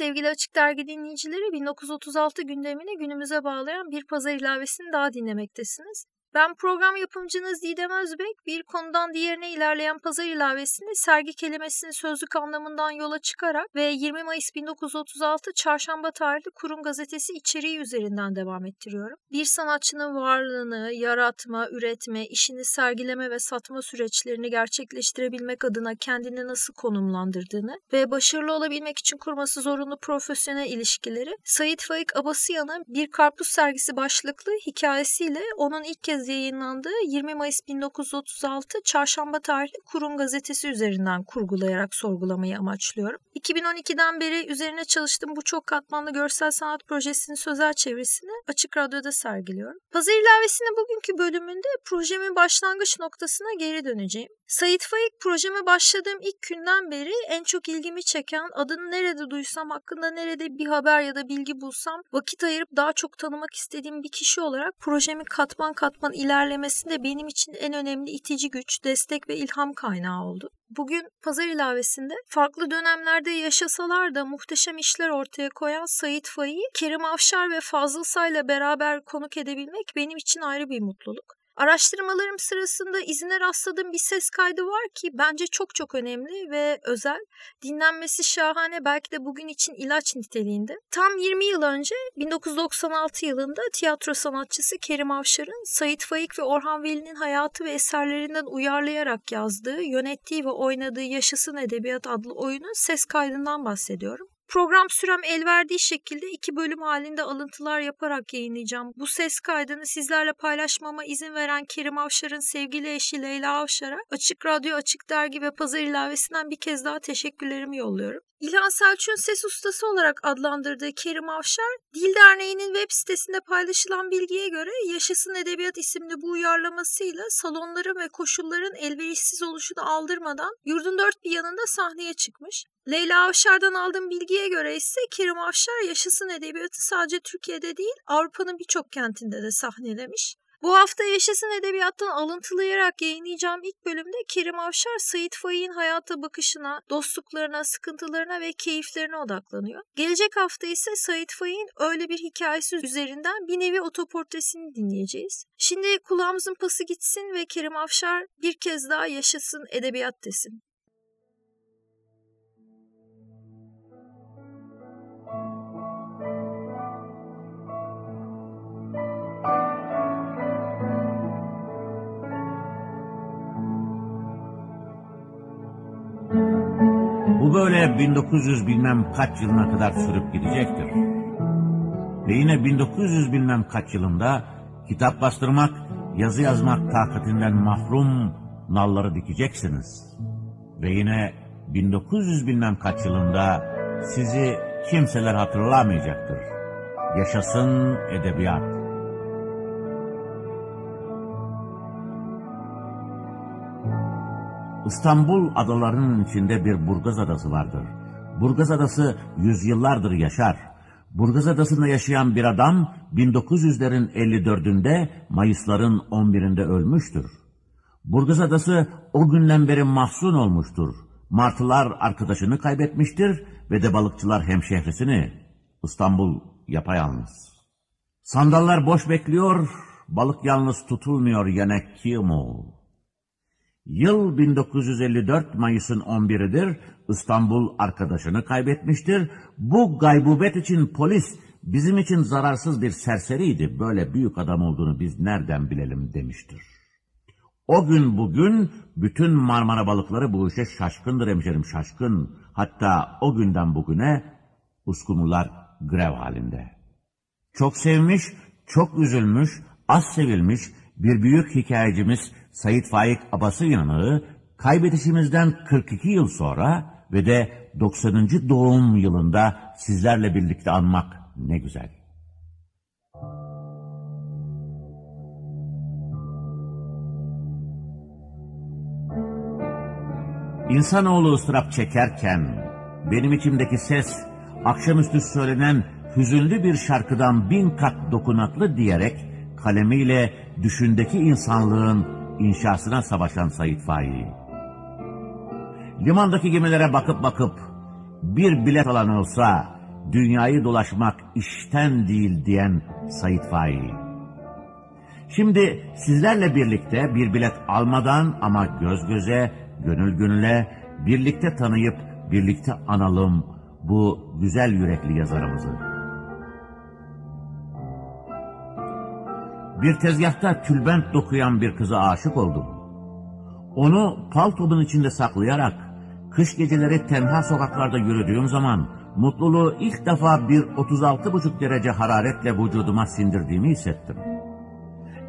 Sevgili Açık Dergi dinleyicileri. 1936 gündemini günümüze bağlayan bir pazar ilavesini daha dinlemektesiniz. Ben program yapımcınız Didem Özbek. Bir konudan diğerine ilerleyen pazar ilavesini sergi kelimesinin sözlük anlamından yola çıkarak ve 20 Mayıs 1936 Çarşamba tarihli Kurum Gazetesi içeriği üzerinden devam ettiriyorum. Bir sanatçının varlığını, yaratma, üretme, işini sergileme ve satma süreçlerini gerçekleştirebilmek adına kendini nasıl konumlandırdığını ve başarılı olabilmek için kurması zorunlu profesyonel ilişkileri Sayit Faik Abasıyan'ın Bir Karpuz Sergisi başlıklı hikayesiyle onun ilk kez kez yayınlandığı 20 Mayıs 1936 Çarşamba tarihli Kurum Gazetesi üzerinden kurgulayarak sorgulamayı amaçlıyorum. 2012'den beri üzerine çalıştığım bu çok katmanlı görsel sanat projesinin sözel çevirisini Açık Radyo'da sergiliyorum. Pazar ilavesinin bugünkü bölümünde projemin başlangıç noktasına geri döneceğim. Sait Faik projeme başladığım ilk günden beri en çok ilgimi çeken, adını nerede duysam, hakkında nerede bir haber ya da bilgi bulsam vakit ayırıp daha çok tanımak istediğim bir kişi olarak projemin katman katman ilerlemesinde benim için en önemli itici güç, destek ve ilham kaynağı oldu. Bugün pazar ilavesinde farklı dönemlerde yaşasalar da muhteşem işler ortaya koyan Sait Faik'i Kerim Afşar ve Fazıl Say'la beraber konuk edebilmek benim için ayrı bir mutluluk. Araştırmalarım sırasında izine rastladığım bir ses kaydı var ki bence çok çok önemli ve özel. Dinlenmesi şahane belki de bugün için ilaç niteliğinde. Tam 20 yıl önce 1996 yılında tiyatro sanatçısı Kerim Avşar'ın Sait Faik ve Orhan Veli'nin hayatı ve eserlerinden uyarlayarak yazdığı, yönettiği ve oynadığı Yaşasın Edebiyat adlı oyunun ses kaydından bahsediyorum. Program sürem el verdiği şekilde iki bölüm halinde alıntılar yaparak yayınlayacağım. Bu ses kaydını sizlerle paylaşmama izin veren Kerim Avşar'ın sevgili eşi Leyla Avşar'a Açık Radyo, Açık Dergi ve Pazar ilavesinden bir kez daha teşekkürlerimi yolluyorum. İlhan Selçuk'un ses ustası olarak adlandırdığı Kerim Avşar, Dil Derneği'nin web sitesinde paylaşılan bilgiye göre Yaşasın Edebiyat isimli bu uyarlamasıyla salonların ve koşulların elverişsiz oluşunu aldırmadan yurdun dört bir yanında sahneye çıkmış. Leyla Avşar'dan aldığım bilgiye göre ise Kerim Avşar Yaşasın Edebiyatı sadece Türkiye'de değil Avrupa'nın birçok kentinde de sahnelemiş. Bu hafta Yaşasın Edebiyat'tan alıntılayarak yayınlayacağım ilk bölümde Kerim Avşar, Sait Faik'in hayata bakışına, dostluklarına, sıkıntılarına ve keyiflerine odaklanıyor. Gelecek hafta ise Sait Faik'in öyle bir hikayesi üzerinden bir nevi otoportresini dinleyeceğiz. Şimdi kulağımızın pası gitsin ve Kerim Avşar bir kez daha yaşasın edebiyat desin. Böyle 1900 bilmem kaç yılına kadar sürüp gidecektir. Ve yine 1900 bilmem kaç yılında kitap bastırmak, yazı yazmak takatinden mahrum nalları dikeceksiniz. Ve yine 1900 bilmem kaç yılında sizi kimseler hatırlamayacaktır. Yaşasın edebiyat. İstanbul adalarının içinde bir Burgaz Adası vardır. Burgaz Adası yüzyıllardır yaşar. Burgaz Adası'nda yaşayan bir adam 1900'lerin 54'ünde Mayısların 11'inde ölmüştür. Burgaz Adası o günden beri mahzun olmuştur. Martılar arkadaşını kaybetmiştir ve de balıkçılar hemşehrisini. İstanbul yapayalnız. Sandallar boş bekliyor, balık yalnız tutulmuyor yine kim o? Yıl 1954 Mayıs'ın 11'idir. İstanbul arkadaşını kaybetmiştir. Bu gaybubet için polis bizim için zararsız bir serseriydi. Böyle büyük adam olduğunu biz nereden bilelim demiştir. O gün bugün bütün Marmara balıkları bu işe şaşkındır hemşerim şaşkın. Hatta o günden bugüne uskumrular grev halinde. Çok sevmiş, çok üzülmüş, az sevilmiş bir büyük hikayecimiz Sayit Faik Abası yanığı kaybedişimizden 42 yıl sonra ve de 90. doğum yılında sizlerle birlikte anmak ne güzel. İnsanoğlu ıstırap çekerken benim içimdeki ses akşamüstü söylenen hüzünlü bir şarkıdan bin kat dokunaklı diyerek kalemiyle düşündeki insanlığın inşasına savaşan Said Faik. Limandaki gemilere bakıp bakıp bir bilet alan olsa dünyayı dolaşmak işten değil diyen Said Faik. Şimdi sizlerle birlikte bir bilet almadan ama göz göze, gönül gönüle birlikte tanıyıp birlikte analım bu güzel yürekli yazarımızı. Bir tezgahta tülbent dokuyan bir kıza aşık oldum. Onu paltomun içinde saklayarak kış geceleri tenha sokaklarda yürüdüğüm zaman mutluluğu ilk defa bir 36,5 derece hararetle vücuduma sindirdiğimi hissettim.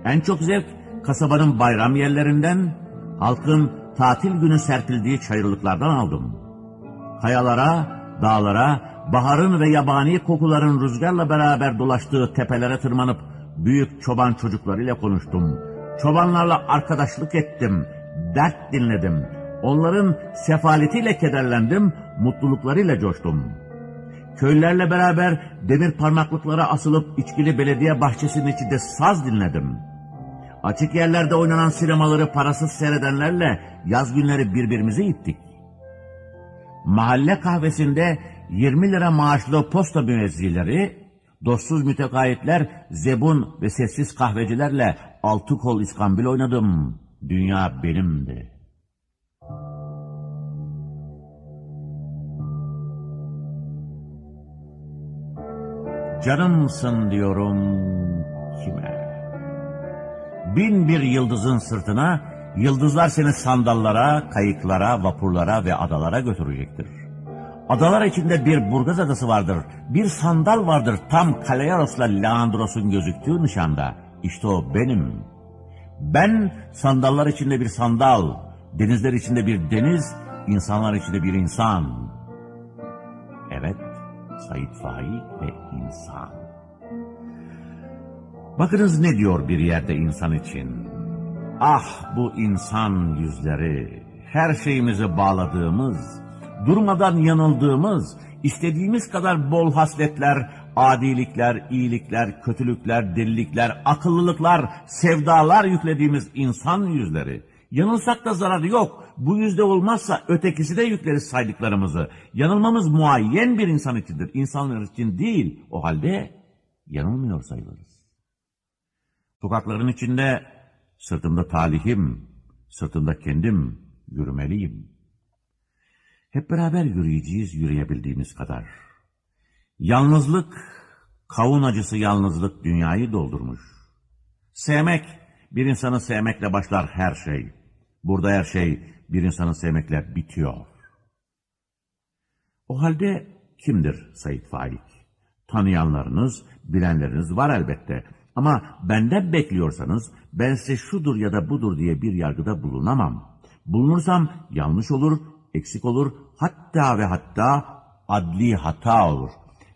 En çok zevk kasabanın bayram yerlerinden, halkın tatil günü serpildiği çayırlıklardan aldım. Kayalara, dağlara, baharın ve yabani kokuların rüzgarla beraber dolaştığı tepelere tırmanıp büyük çoban çocuklarıyla konuştum. Çobanlarla arkadaşlık ettim, dert dinledim. Onların sefaletiyle kederlendim, mutluluklarıyla coştum. Köylülerle beraber demir parmaklıklara asılıp içkili belediye bahçesinin içinde saz dinledim. Açık yerlerde oynanan sinemaları parasız seyredenlerle yaz günleri birbirimizi ittik. Mahalle kahvesinde 20 lira maaşlı posta müezzileri, dostsuz mütekayetler, zebun ve sessiz kahvecilerle altı kol iskambil oynadım. Dünya benimdi. Canımsın diyorum kime? Bin bir yıldızın sırtına, yıldızlar seni sandallara, kayıklara, vapurlara ve adalara götürecektir. Adalar içinde bir Burgaz adası vardır, bir sandal vardır tam Kalayaros'la Leandros'un gözüktüğü nişanda. İşte o benim. Ben sandallar içinde bir sandal, denizler içinde bir deniz, insanlar içinde bir insan. Evet, Said Faik ve insan. Bakınız ne diyor bir yerde insan için. Ah bu insan yüzleri, her şeyimizi bağladığımız, durmadan yanıldığımız, istediğimiz kadar bol hasletler, adilikler, iyilikler, kötülükler, delilikler, akıllılıklar, sevdalar yüklediğimiz insan yüzleri. Yanılsak da zararı yok. Bu yüzde olmazsa ötekisi de yükleriz saydıklarımızı. Yanılmamız muayyen bir insan içindir. İnsanlar için değil. O halde yanılmıyor sayılırız. Sokakların içinde sırtımda talihim, sırtımda kendim yürümeliyim. Hep beraber yürüyeceğiz yürüyebildiğimiz kadar. Yalnızlık, kavun acısı yalnızlık dünyayı doldurmuş. Sevmek, bir insanı sevmekle başlar her şey. Burada her şey bir insanı sevmekle bitiyor. O halde kimdir Said Faik? Tanıyanlarınız, bilenleriniz var elbette. Ama benden bekliyorsanız ben size şudur ya da budur diye bir yargıda bulunamam. Bulunursam yanlış olur, eksik olur, hatta ve hatta adli hata olur.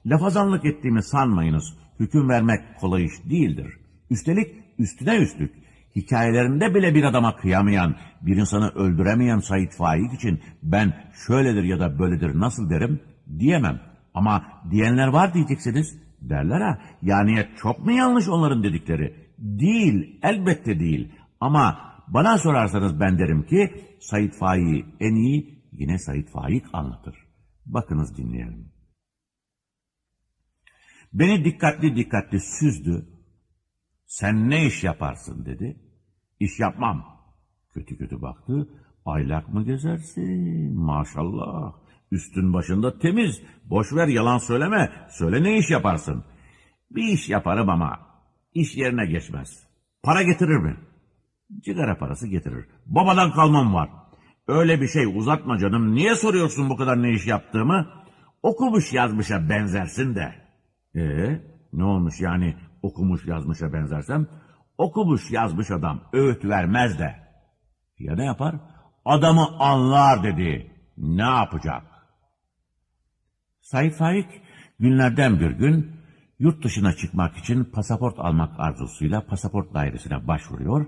Lafazanlık ettiğimi sanmayınız. Hüküm vermek kolay iş değildir. Üstelik üstüne üstlük hikayelerinde bile bir adama kıyamayan, bir insanı öldüremeyen Said Faik için ben şöyledir ya da böyledir nasıl derim diyemem. Ama diyenler var diyeceksiniz derler ha. Yani çok mu yanlış onların dedikleri? Değil, elbette değil. Ama bana sorarsanız ben derim ki Said Faik'i en iyi yine Said Faik anlatır. Bakınız dinleyelim. Beni dikkatli dikkatli süzdü. Sen ne iş yaparsın dedi. İş yapmam. Kötü kötü baktı. Aylak mı gezersin? Maşallah. Üstün başında temiz. Boş ver yalan söyleme. Söyle ne iş yaparsın? Bir iş yaparım ama iş yerine geçmez. Para getirir mi? Cigara parası getirir. Babadan kalmam var. Öyle bir şey uzatma canım. Niye soruyorsun bu kadar ne iş yaptığımı? Okumuş yazmışa benzersin de. Ee, ne olmuş yani okumuş yazmışa benzersem? Okumuş yazmış adam öğüt vermez de. Ya ne yapar? Adamı anlar dedi. Ne yapacak? Said Faik günlerden bir gün yurt dışına çıkmak için pasaport almak arzusuyla pasaport dairesine başvuruyor.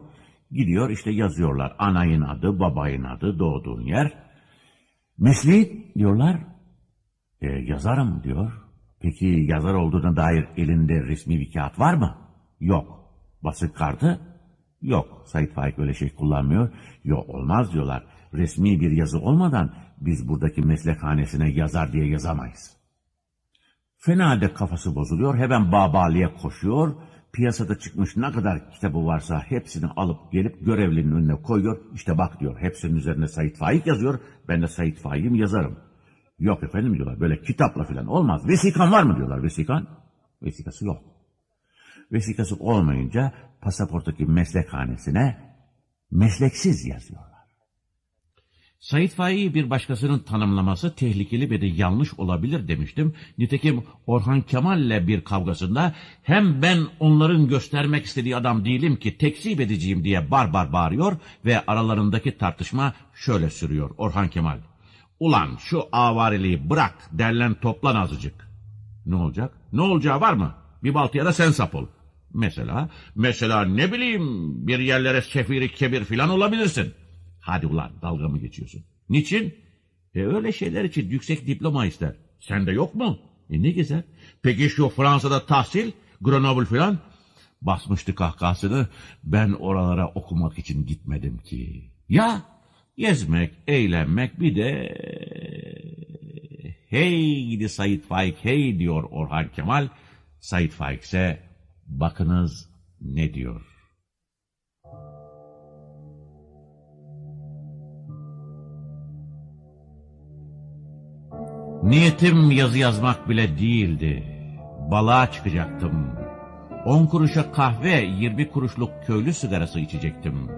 Gidiyor işte yazıyorlar anayın adı, babayın adı, doğduğun yer. Mesleği diyorlar, e, yazarım diyor. Peki yazar olduğuna dair elinde resmi bir kağıt var mı? Yok. Basık kartı? Yok. Sait Faik öyle şey kullanmıyor. Yok olmaz diyorlar. Resmi bir yazı olmadan biz buradaki meslekhanesine yazar diye yazamayız. Fena halde kafası bozuluyor. Hemen babaliye koşuyor. Piyasada çıkmış ne kadar kitabı varsa hepsini alıp gelip görevlinin önüne koyuyor. İşte bak diyor hepsinin üzerine Sait Faik yazıyor. Ben de Sait Faik'im yazarım. Yok efendim diyorlar böyle kitapla falan olmaz. Vesikan var mı diyorlar vesikan. Vesikası yok. Vesikası olmayınca pasaporttaki meslekhanesine mesleksiz yazıyorlar. Said Faik'i bir başkasının tanımlaması tehlikeli ve de yanlış olabilir demiştim. Nitekim Orhan Kemal'le bir kavgasında hem ben onların göstermek istediği adam değilim ki tekzip edeceğim diye barbar bağırıyor ve aralarındaki tartışma şöyle sürüyor Orhan Kemal. Ulan şu avariliği bırak derlen toplan azıcık. Ne olacak? Ne olacağı var mı? Bir baltaya da sen sap ol. Mesela, mesela ne bileyim bir yerlere sefiri kebir filan olabilirsin. Hadi ulan dalga mı geçiyorsun? Niçin? E öyle şeyler için yüksek diploma ister. Sende yok mu? E ne güzel. Peki şu Fransa'da tahsil, Grenoble filan? Basmıştı kahkahasını. Ben oralara okumak için gitmedim ki. Ya gezmek, eğlenmek bir de... Hey gidi Said Faik hey diyor Orhan Kemal. Said Faik ise bakınız ne diyor. Niyetim yazı yazmak bile değildi. Balığa çıkacaktım. On kuruşa kahve, yirmi kuruşluk köylü sigarası içecektim.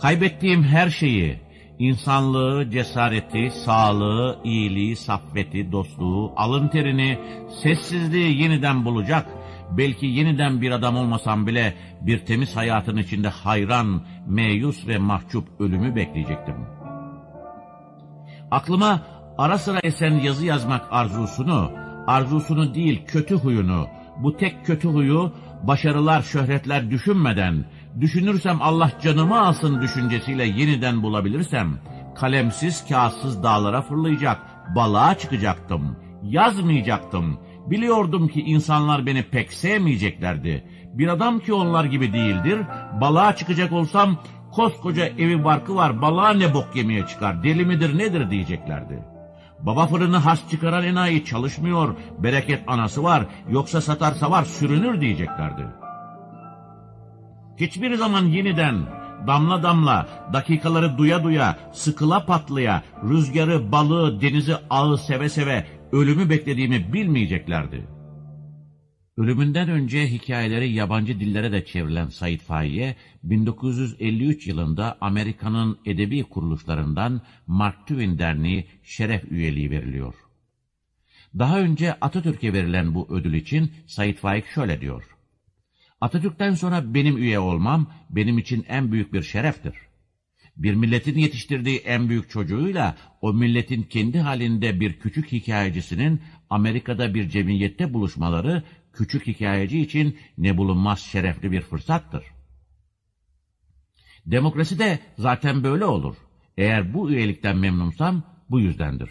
Kaybettiğim her şeyi, insanlığı, cesareti, sağlığı, iyiliği, saffeti, dostluğu, alın terini, sessizliği yeniden bulacak, belki yeniden bir adam olmasam bile bir temiz hayatın içinde hayran, meyus ve mahcup ölümü bekleyecektim. Aklıma ara sıra esen yazı yazmak arzusunu, arzusunu değil kötü huyunu, bu tek kötü huyu başarılar, şöhretler düşünmeden, düşünürsem Allah canımı alsın düşüncesiyle yeniden bulabilirsem, kalemsiz, kağıtsız dağlara fırlayacak, balığa çıkacaktım, yazmayacaktım. Biliyordum ki insanlar beni pek sevmeyeceklerdi. Bir adam ki onlar gibi değildir, balığa çıkacak olsam, koskoca evi barkı var, balığa ne bok yemeye çıkar, deli midir nedir diyeceklerdi. Baba fırını has çıkaran enayi çalışmıyor, bereket anası var, yoksa satarsa var sürünür diyeceklerdi. Hiçbir zaman yeniden damla damla, dakikaları duya duya, sıkıla patlaya, rüzgarı, balığı, denizi ağı seve seve, ölümü beklediğimi bilmeyeceklerdi. Ölümünden önce hikayeleri yabancı dillere de çevrilen Said Faik'e 1953 yılında Amerika'nın edebi kuruluşlarından Mark Twain Derneği şeref üyeliği veriliyor. Daha önce Atatürk'e verilen bu ödül için Said Faik şöyle diyor. Atatürk'ten sonra benim üye olmam benim için en büyük bir şereftir. Bir milletin yetiştirdiği en büyük çocuğuyla o milletin kendi halinde bir küçük hikayecisinin Amerika'da bir cemiyette buluşmaları küçük hikayeci için ne bulunmaz şerefli bir fırsattır. Demokrasi de zaten böyle olur. Eğer bu üyelikten memnunsam bu yüzdendir.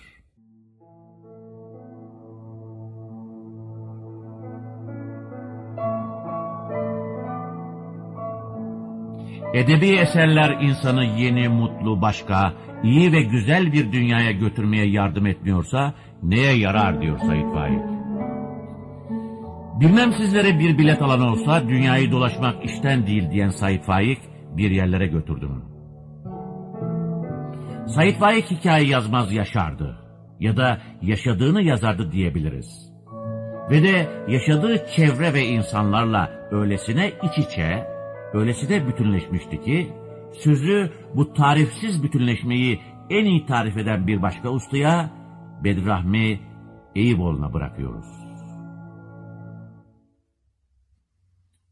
Edebi eserler insanı yeni, mutlu, başka, iyi ve güzel bir dünyaya götürmeye yardım etmiyorsa neye yarar diyor Said Faik. Bilmem sizlere bir bilet alan olsa dünyayı dolaşmak işten değil diyen Said Faik bir yerlere götürdüm. Said Faik hikaye yazmaz yaşardı ya da yaşadığını yazardı diyebiliriz. Ve de yaşadığı çevre ve insanlarla öylesine iç içe, öylesine bütünleşmişti ki, sözü bu tarifsiz bütünleşmeyi en iyi tarif eden bir başka ustaya, Bedirahmi Eyüboğlu'na bırakıyoruz.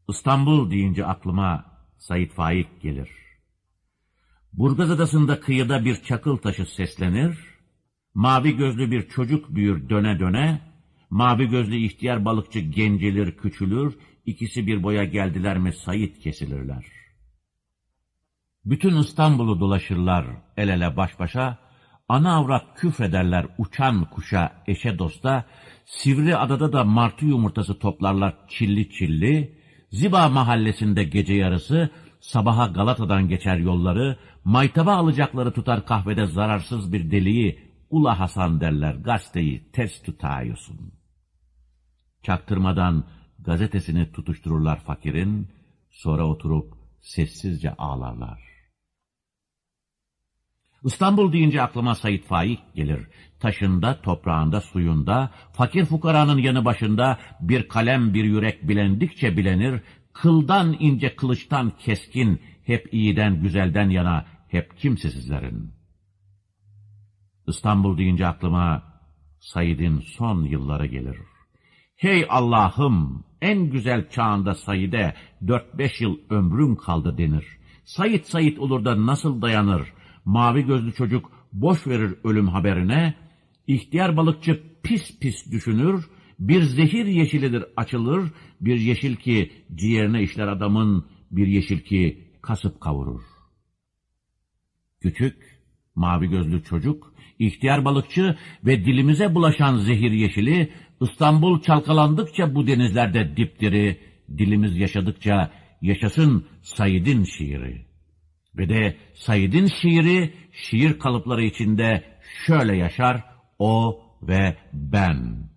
İstanbul deyince aklıma Said Faik gelir. Burgaz Adası'nda kıyıda bir çakıl taşı seslenir, mavi gözlü bir çocuk büyür döne döne, Mavi gözlü ihtiyar balıkçı gencilir, küçülür, ikisi bir boya geldiler mi sayit kesilirler. Bütün İstanbul'u dolaşırlar el ele baş başa, ana avrat küfrederler uçan kuşa, eşe dosta, Sivri adada da martı yumurtası toplarlar çilli çilli, Ziba mahallesinde gece yarısı, sabaha Galata'dan geçer yolları, maytaba alacakları tutar kahvede zararsız bir deliği, Ula Hasan derler gazeteyi ters tutayıyorsun. Çaktırmadan gazetesini tutuştururlar fakirin, sonra oturup sessizce ağlarlar. İstanbul deyince aklıma Said Faik gelir. Taşında, toprağında, suyunda, fakir fukaranın yanı başında bir kalem bir yürek bilendikçe bilenir, kıldan ince kılıçtan keskin, hep iyiden güzelden yana, hep kimsesizlerin. İstanbul deyince aklıma Said'in son yılları gelir. Hey Allah'ım, en güzel çağında Said'e dört beş yıl ömrüm kaldı denir. Said Said olur da nasıl dayanır? Mavi gözlü çocuk boş verir ölüm haberine, ihtiyar balıkçı pis pis düşünür, bir zehir yeşilidir açılır, bir yeşil ki ciğerine işler adamın, bir yeşil ki kasıp kavurur. Küçük, mavi gözlü çocuk, ihtiyar balıkçı ve dilimize bulaşan zehir yeşili, İstanbul çalkalandıkça bu denizlerde dipdiri, dilimiz yaşadıkça yaşasın Said'in şiiri. Ve de Said'in şiiri, şiir kalıpları içinde şöyle yaşar, o ve ben.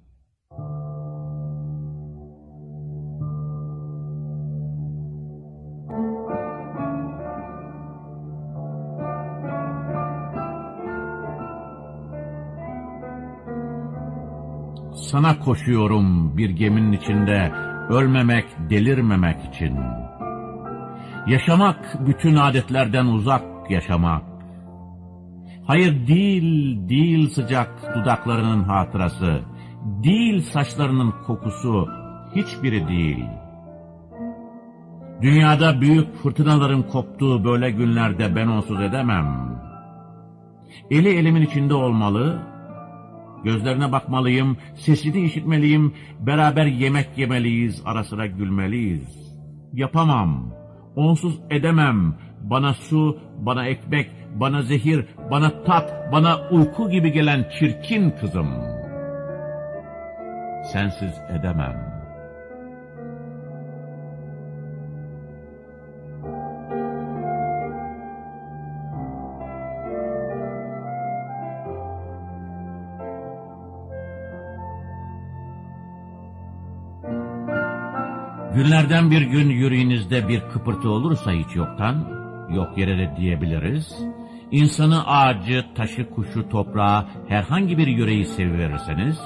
Sana koşuyorum bir geminin içinde, ölmemek, delirmemek için. Yaşamak, bütün adetlerden uzak yaşamak. Hayır değil, değil sıcak dudaklarının hatırası, değil saçlarının kokusu, hiçbiri değil. Dünyada büyük fırtınaların koptuğu böyle günlerde ben onsuz edemem. Eli elimin içinde olmalı, gözlerine bakmalıyım, sesini işitmeliyim, beraber yemek yemeliyiz, ara sıra gülmeliyiz. Yapamam, onsuz edemem, bana su, bana ekmek, bana zehir, bana tat, bana uyku gibi gelen çirkin kızım. Sensiz edemem. Günlerden bir gün yüreğinizde bir kıpırtı olursa hiç yoktan, yok yere de diyebiliriz. İnsanı, ağacı, taşı, kuşu, toprağı, herhangi bir yüreği seviverirseniz,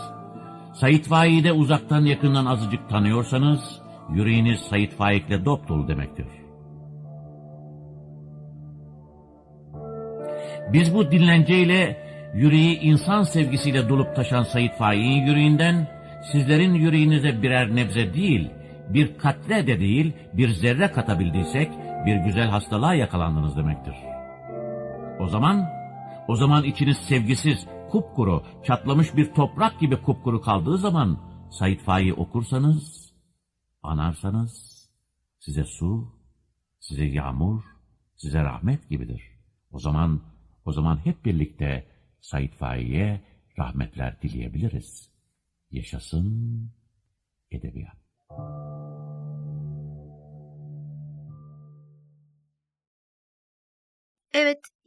Said Faik'i uzaktan yakından azıcık tanıyorsanız, yüreğiniz Said Faik'le dop dolu demektir. Biz bu dinlenceyle, yüreği insan sevgisiyle dolup taşan Said Faik'in yüreğinden, sizlerin yüreğinize birer nebze değil, bir katre de değil, bir zerre katabildiysek, bir güzel hastalığa yakalandınız demektir. O zaman, o zaman içiniz sevgisiz, kupkuru, çatlamış bir toprak gibi kupkuru kaldığı zaman, Said Faik'i okursanız, anarsanız, size su, size yağmur, size rahmet gibidir. O zaman, o zaman hep birlikte Said Faik'e rahmetler dileyebiliriz. Yaşasın edebiyat.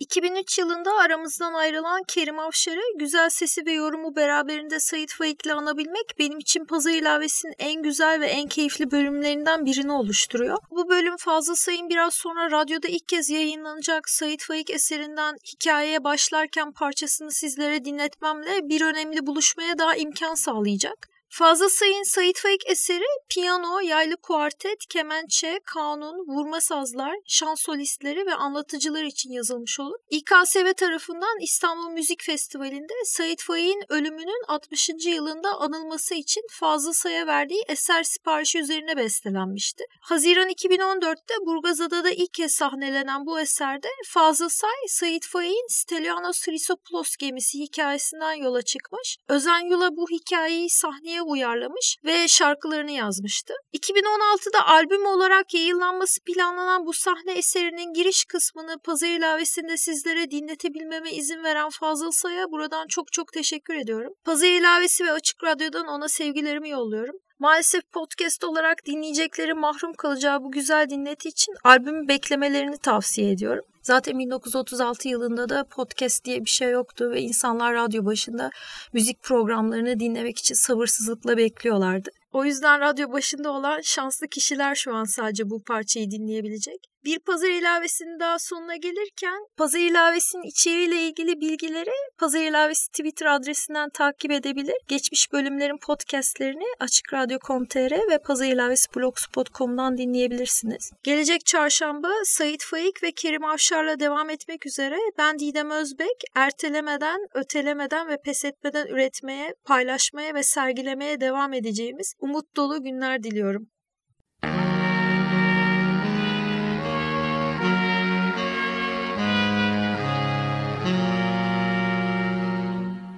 2003 yılında aramızdan ayrılan Kerim Avşar'ı güzel sesi ve yorumu beraberinde Sait Faik'le anabilmek benim için Pazar ilavesinin en güzel ve en keyifli bölümlerinden birini oluşturuyor. Bu bölüm Fazıl Say'ın biraz sonra radyoda ilk kez yayınlanacak Sait Faik eserinden hikayeye başlarken parçasını sizlere dinletmemle bir önemli buluşmaya daha imkan sağlayacak. Fazıl Say'ın Sait Faik eseri piyano, yaylı kuartet, kemençe, kanun, vurma sazlar, şan solistleri ve anlatıcılar için yazılmış olur. İKSV tarafından İstanbul Müzik Festivali'nde Sait Faik'in ölümünün 60. yılında anılması için Fazıl Say'a verdiği eser siparişi üzerine bestelenmişti. Haziran 2014'te Burgazada'da ilk kez sahnelenen bu eserde Fazıl Say, Sait Faik'in Stelianos Chrysopoulos gemisi hikayesinden yola çıkmış. Özen Yula bu hikayeyi sahneye konuya uyarlamış ve şarkılarını yazmıştı. 2016'da albüm olarak yayınlanması planlanan bu sahne eserinin giriş kısmını pazar ilavesinde sizlere dinletebilmeme izin veren Fazıl Say'a buradan çok çok teşekkür ediyorum. Pazar ilavesi ve Açık Radyo'dan ona sevgilerimi yolluyorum. Maalesef podcast olarak dinleyecekleri mahrum kalacağı bu güzel dinleti için albümü beklemelerini tavsiye ediyorum. Zaten 1936 yılında da podcast diye bir şey yoktu ve insanlar radyo başında müzik programlarını dinlemek için sabırsızlıkla bekliyorlardı. O yüzden radyo başında olan şanslı kişiler şu an sadece bu parçayı dinleyebilecek. Bir pazar ilavesinin daha sonuna gelirken pazar ilavesinin içeriğiyle ilgili bilgileri pazar ilavesi Twitter adresinden takip edebilir. Geçmiş bölümlerin podcastlerini açıkradyo.com.tr ve pazar ilavesi blogspot.com'dan dinleyebilirsiniz. Gelecek çarşamba Sait Faik ve Kerim Avşar'la devam etmek üzere ben Didem Özbek ertelemeden, ötelemeden ve pes etmeden üretmeye, paylaşmaya ve sergilemeye devam edeceğimiz umut dolu günler diliyorum.